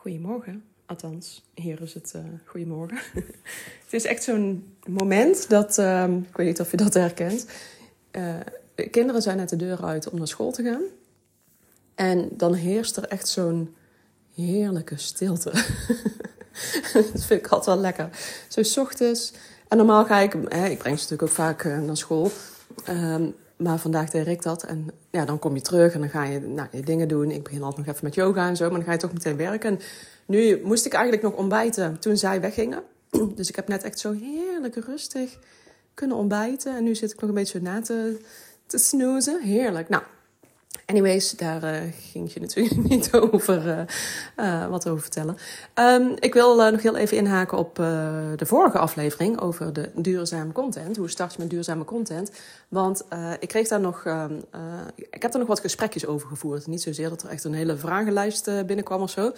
Goedemorgen. Althans, hier is het uh, goedemorgen. het is echt zo'n moment dat, uh, ik weet niet of je dat herkent. Uh, kinderen zijn net de deur uit om naar school te gaan. En dan heerst er echt zo'n heerlijke stilte. dat vind ik altijd wel lekker. Zo s ochtends. En normaal ga ik, hè, ik breng ze natuurlijk ook vaak uh, naar school. Um, maar vandaag deed ik dat. En ja, dan kom je terug en dan ga je nou, je dingen doen. Ik begin altijd nog even met yoga en zo, maar dan ga je toch meteen werken. En nu moest ik eigenlijk nog ontbijten toen zij weggingen. Dus ik heb net echt zo heerlijk rustig kunnen ontbijten. En nu zit ik nog een beetje na te, te snoezen. Heerlijk. Nou, Anyways, daar uh, ging je natuurlijk niet over uh, uh, wat over vertellen. Um, ik wil nog heel even inhaken op de vorige aflevering over de duurzame content. Hoe start je met duurzame content? Want ik kreeg daar nog, ik heb daar nog wat gesprekjes over gevoerd. Niet zozeer dat er echt een hele vragenlijst binnenkwam of zo,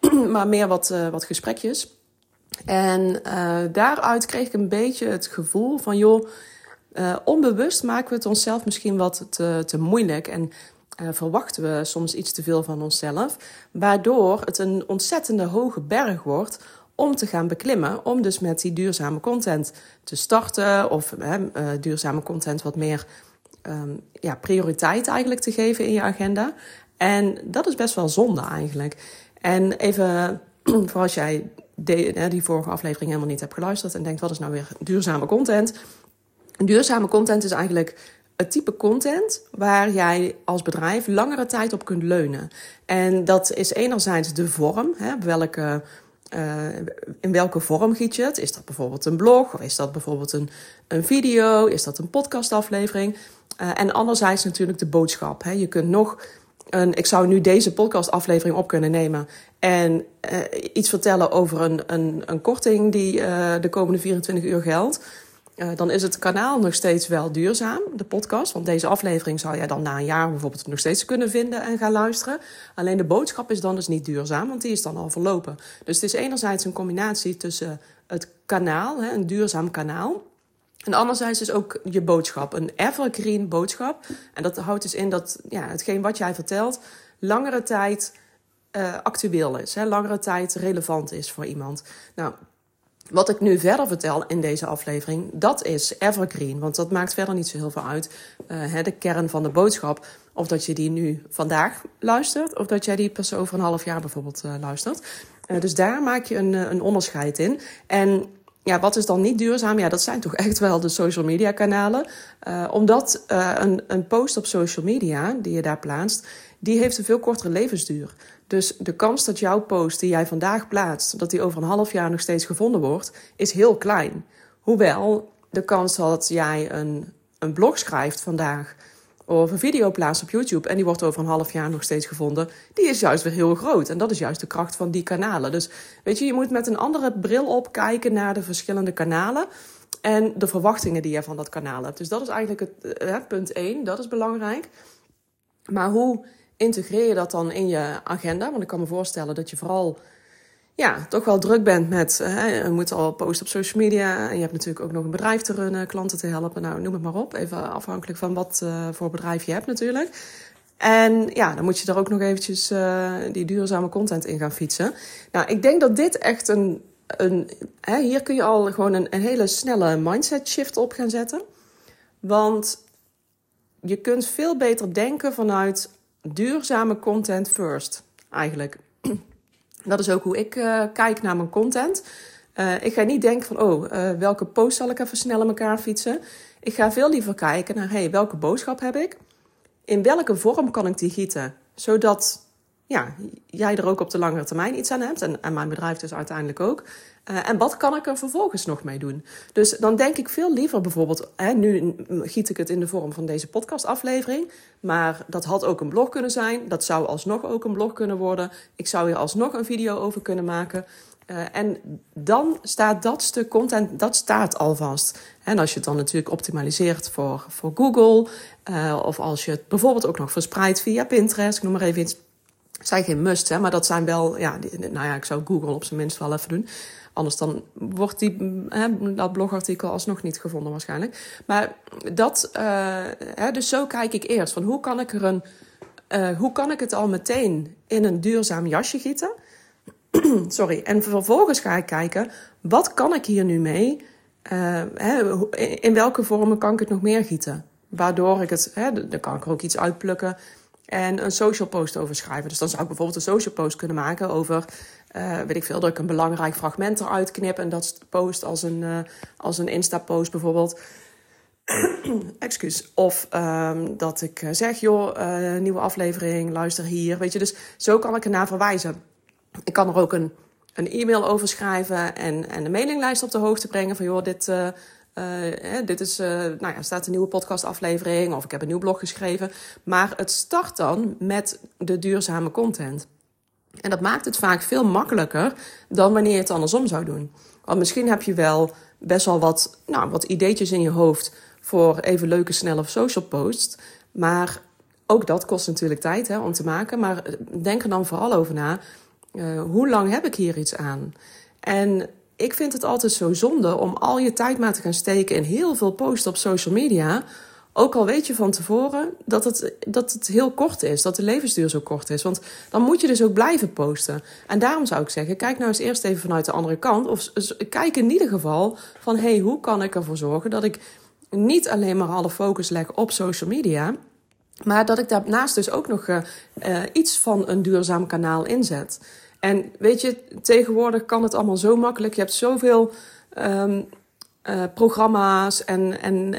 maar meer wat, wat gesprekjes. En daaruit kreeg ik een beetje het gevoel van, joh, onbewust maken we het onszelf misschien wat te, te moeilijk. En uh, verwachten we soms iets te veel van onszelf, waardoor het een ontzettende hoge berg wordt om te gaan beklimmen, om dus met die duurzame content te starten of uh, duurzame content wat meer um, ja, prioriteit eigenlijk te geven in je agenda. En dat is best wel zonde eigenlijk. En even voor als jij die vorige aflevering helemaal niet hebt geluisterd en denkt wat is nou weer duurzame content? Duurzame content is eigenlijk het type content waar jij als bedrijf langere tijd op kunt leunen. En dat is enerzijds de vorm, hè, welke, uh, in welke vorm giet je het? Is dat bijvoorbeeld een blog of is dat bijvoorbeeld een, een video? Is dat een podcastaflevering? Uh, en anderzijds natuurlijk de boodschap. Hè. Je kunt nog een, ik zou nu deze podcastaflevering op kunnen nemen en uh, iets vertellen over een, een, een korting die de komende 24 uur geldt. Uh, dan is het kanaal nog steeds wel duurzaam, de podcast. Want deze aflevering zou jij dan na een jaar bijvoorbeeld nog steeds kunnen vinden en gaan luisteren. Alleen de boodschap is dan dus niet duurzaam, want die is dan al verlopen. Dus het is enerzijds een combinatie tussen het kanaal, hè, een duurzaam kanaal. En anderzijds is ook je boodschap, een evergreen boodschap. En dat houdt dus in dat ja, hetgeen wat jij vertelt langere tijd uh, actueel is, hè, langere tijd relevant is voor iemand. Nou, wat ik nu verder vertel in deze aflevering, dat is evergreen. Want dat maakt verder niet zo heel veel uit. Uh, de kern van de boodschap. Of dat je die nu vandaag luistert, of dat jij die pas over een half jaar bijvoorbeeld uh, luistert. Uh, dus daar maak je een, een onderscheid in. En ja, wat is dan niet duurzaam? Ja, dat zijn toch echt wel de social media kanalen. omdat een, een post op social media die je daar plaatst, die heeft een veel kortere levensduur. Dus de kans dat jouw post die jij vandaag plaatst, dat die over een half jaar nog steeds gevonden wordt, is heel klein. Hoewel de kans dat jij een, een blog schrijft vandaag of een video plaatst op YouTube en die wordt over een half jaar nog steeds gevonden, die is juist weer heel groot. En dat is juist de kracht van die kanalen. Dus weet je, je moet met een andere bril op kijken naar de verschillende kanalen en de verwachtingen die je van dat kanaal hebt. Dus dat is eigenlijk het, eh, punt 1, dat is belangrijk. Maar hoe integreer je dat dan in je agenda? Want ik kan me voorstellen dat je vooral ja, toch wel druk bent met. Hè, je moet al posten op social media. En je hebt natuurlijk ook nog een bedrijf te runnen, klanten te helpen. Nou, noem het maar op. Even afhankelijk van wat uh, voor bedrijf je hebt, natuurlijk. En ja, dan moet je er ook nog eventjes uh, die duurzame content in gaan fietsen. Nou, ik denk dat dit echt een. een hè, hier kun je al gewoon een hele snelle mindset shift op gaan zetten. Want je kunt veel beter denken vanuit duurzame content first, eigenlijk. Dat is ook hoe ik uh, kijk naar mijn content. Uh, ik ga niet denken van, oh, uh, welke post zal ik even snel in elkaar fietsen? Ik ga veel liever kijken naar, hey, welke boodschap heb ik? In welke vorm kan ik die gieten? Zodat ja, jij er ook op de langere termijn iets aan hebt. En, mijn bedrijf dus uiteindelijk ook. Uh, en wat kan ik er vervolgens nog mee doen? Dus dan denk ik veel liever bijvoorbeeld, hè, nu giet ik het in de vorm van deze podcastaflevering, maar dat had ook een blog kunnen zijn. Dat zou alsnog ook een blog kunnen worden. Ik zou hier alsnog een video over kunnen maken. Uh, en dan staat dat stuk content, dat staat alvast. En als je het dan natuurlijk optimaliseert voor, voor Google, uh, of als je het bijvoorbeeld ook nog verspreidt via Pinterest, ik noem maar even iets. Zijn geen must, hè, maar dat zijn wel, ja, nou ja, ik zou Google op zijn minst wel even doen. Anders dan wordt die, hè, dat blogartikel alsnog niet gevonden waarschijnlijk. Maar dat, uh, hè, dus zo kijk ik eerst. Van hoe kan ik er een, uh, hoe kan ik het al meteen in een duurzaam jasje gieten? sorry. En vervolgens ga ik kijken, wat kan ik hier nu mee? Uh, hè, in welke vormen kan ik het nog meer gieten? Waardoor ik het, hè, dan kan ik er ook iets uitplukken en een social post over schrijven. Dus dan zou ik bijvoorbeeld een social post kunnen maken over, uh, weet ik veel, dat ik een belangrijk fragment eruit knip en dat post als een, uh, als een Insta-post bijvoorbeeld. Excuus. Of um, dat ik zeg, joh, nieuwe aflevering, luister hier. Weet je, dus zo kan ik ernaar verwijzen. Ik kan er ook een, een e-mail over schrijven en, en de mailinglijst op de hoogte brengen van, joh, dit, uh, dit is, nou ja, staat een nieuwe podcastaflevering of ik heb een nieuw blog geschreven. Maar het start dan met de duurzame content. En dat maakt het vaak veel makkelijker dan wanneer je het andersom zou doen. Want misschien heb je wel best wel wat, nou, wat ideetjes in je hoofd voor even leuke, snelle social posts. Maar ook dat kost natuurlijk tijd hè, om te maken. Maar denk er dan vooral over na. Uh, hoe lang heb ik hier iets aan? En ik vind het altijd zo zonde om al je tijd maar te gaan steken in heel veel posten op social media. Ook al weet je van tevoren dat het, dat het heel kort is, dat de levensduur zo kort is. Want dan moet je dus ook blijven posten. En daarom zou ik zeggen, kijk nou eens eerst even vanuit de andere kant. Of kijk in ieder geval van, hey, hoe kan ik ervoor zorgen dat ik niet alleen maar alle focus leg op social media. Maar dat ik daarnaast dus ook nog uh, iets van een duurzaam kanaal inzet. En weet je, tegenwoordig kan het allemaal zo makkelijk. Je hebt zoveel um, uh, programma's en, en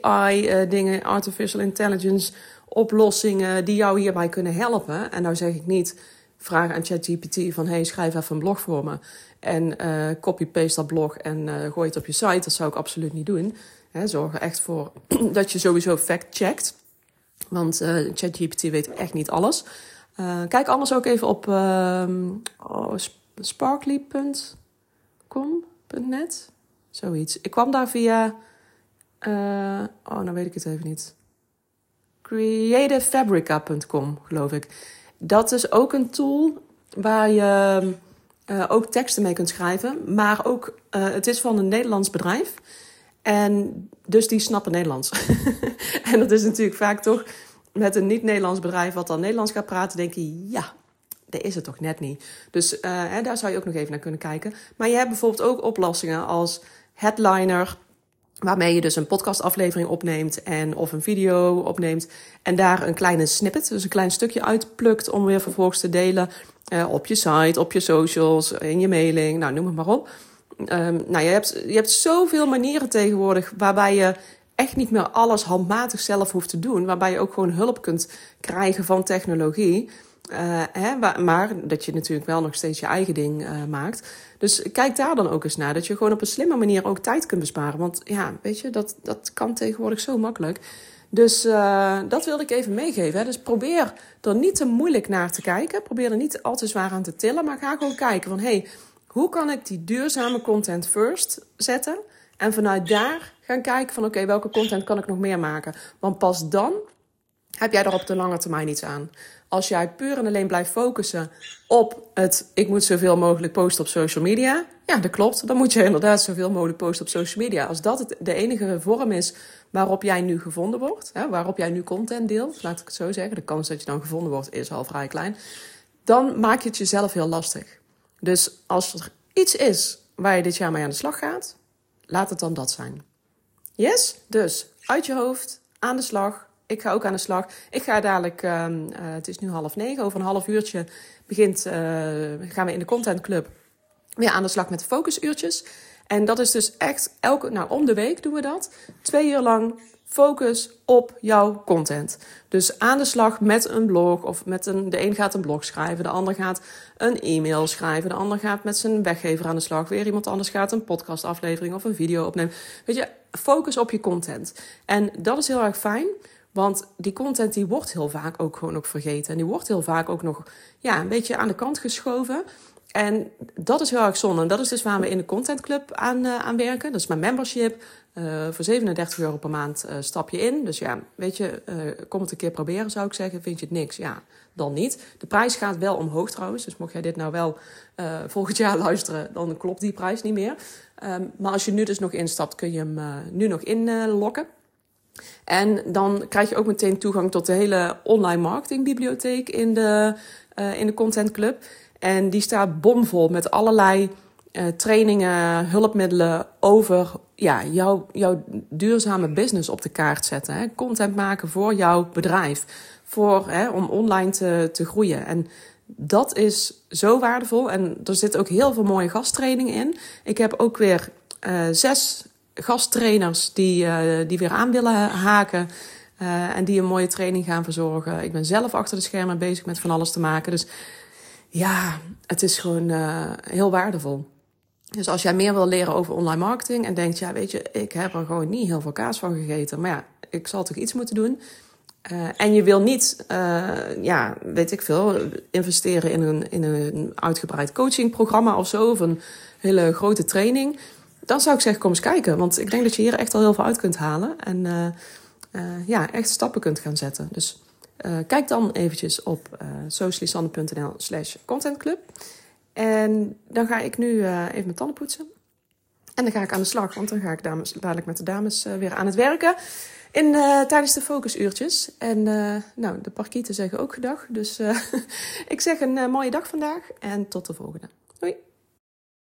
AI-dingen, artificial intelligence oplossingen die jou hierbij kunnen helpen. En nou zeg ik niet, vraag aan ChatGPT van hey, schrijf even een blog voor me. En copy-paste dat blog en gooi het op je site. Dat zou ik absoluut niet doen. Zorg er echt voor dat je sowieso fact-checkt. Want ChatGPT weet echt niet alles. Uh, kijk anders ook even op uh, oh, sparkly.com.net. Zoiets. Ik kwam daar via. Uh, oh, nou weet ik het even niet. Creativefabrica.com, geloof ik. Dat is ook een tool waar je ook teksten mee kunt schrijven. Maar ook, het is van een Nederlands bedrijf. En dus die snappen Nederlands. en dat is natuurlijk vaak toch met een niet-Nederlands bedrijf wat dan Nederlands gaat praten, denk je, ja, dat is het toch net niet. Dus hè, daar zou je ook nog even naar kunnen kijken. Maar je hebt bijvoorbeeld ook oplossingen als Headliner, waarmee je dus een podcastaflevering opneemt en of een video opneemt en daar een kleine snippet, dus een klein stukje uitplukt om weer vervolgens te delen uh, op je site, op je socials, in je mailing, nou noem het maar op. Um, nou, je hebt, je hebt zoveel manieren tegenwoordig waarbij je echt niet meer alles handmatig zelf hoeft te doen. Waarbij je ook gewoon hulp kunt krijgen van technologie. Uh, hè, maar dat je natuurlijk wel nog steeds je eigen ding uh, maakt. Dus kijk daar dan ook eens naar. Dat je gewoon op een slimme manier ook tijd kunt besparen. Want ja, weet je, dat, dat kan tegenwoordig zo makkelijk. Dus uh, dat wilde ik even meegeven. Hè. Dus probeer er niet te moeilijk naar te kijken. Probeer er niet al te zwaar aan te tillen. Maar ga gewoon kijken van... Hey, hoe kan ik die duurzame content first zetten? En vanuit daar gaan kijken van oké, welke content kan ik nog meer maken? Want pas dan heb jij er op de lange termijn iets aan. Als jij puur en alleen blijft focussen op het ik moet zoveel mogelijk posten op social media. Ja, dat klopt. Dan moet je inderdaad zoveel mogelijk posten op social media. Als dat het, de enige vorm is waarop jij nu gevonden wordt, hè, waarop jij nu content deelt, laat ik het zo zeggen. De kans dat je dan gevonden wordt is al vrij klein. Dan maak je het jezelf heel lastig. Dus als er iets is waar je dit jaar mee aan de slag gaat, laat het dan dat zijn. Yes? Dus uit je hoofd, aan de slag. Ik ga ook aan de slag. Ik ga dadelijk, uh, uh, het is nu half negen, over een half uurtje begint, uh, gaan we in de Content Club weer aan de slag met de focusuurtjes. En dat is dus echt elke, nou om de week doen we dat. Twee uur lang focus op jouw content. Dus aan de slag met een blog of met een, de een gaat een blog schrijven, de ander gaat een e-mail schrijven, de ander gaat met zijn weggever aan de slag, weer iemand anders gaat een podcastaflevering of een video opnemen. Weet je, focus op je content. En dat is heel erg fijn. Want die content die wordt heel vaak ook gewoon ook vergeten. En die wordt heel vaak ook nog ja, een beetje aan de kant geschoven. En dat is heel erg zonde. En dat is dus waar we in de Content Club aan, uh, aan werken. Dat is mijn membership. Uh, voor 37 euro per maand uh, stap je in. Dus ja, weet je, kom het een keer proberen zou ik zeggen. Vind je het niks? Ja, dan niet. De prijs gaat wel omhoog trouwens. Dus mocht jij dit nou wel volgend jaar luisteren, dan klopt die prijs niet meer. Um, maar als je nu dus nog instapt, kun je hem nu nog inlokken. En dan krijg je ook meteen toegang tot de hele online marketingbibliotheek in de, in de Content Club. En die staat bomvol met allerlei uh, trainingen, hulpmiddelen over ja, jouw, jouw duurzame business op de kaart zetten. Hè? Content maken voor jouw bedrijf. Voor, hè, om online te, te groeien. En dat is zo waardevol. En er zitten ook heel veel mooie gasttrainingen in. Ik heb ook weer uh, zes gasttrainers die, uh, die weer aan willen haken. En die een mooie training gaan verzorgen. Ik ben zelf achter de schermen bezig met van alles te maken. Dus ja, het is gewoon heel waardevol. Dus als jij meer wil leren over online marketing en denkt, ja, weet je, ik heb er gewoon niet heel veel kaas van gegeten, maar ja, ik zal toch iets moeten doen. Uh, en je wil niet, uh, ja, weet ik veel, investeren in een, in een uitgebreid coachingprogramma of zo, of een hele grote training. Dan zou ik zeggen, kom eens kijken. Want ik denk dat je hier echt al heel veel uit kunt halen. En ja, echt stappen kunt gaan zetten. Dus kijk dan eventjes op socialisanne.nl slash contentclub. En dan ga ik nu uh, even mijn tanden poetsen. En dan ga ik aan de slag, want dan ga ik dames, dadelijk met de dames uh, weer aan het werken. In, uh, tijdens de focusuurtjes. En nou, de parkieten zeggen ook gedag. Dus ik zeg een mooie dag vandaag en tot de volgende. Doei!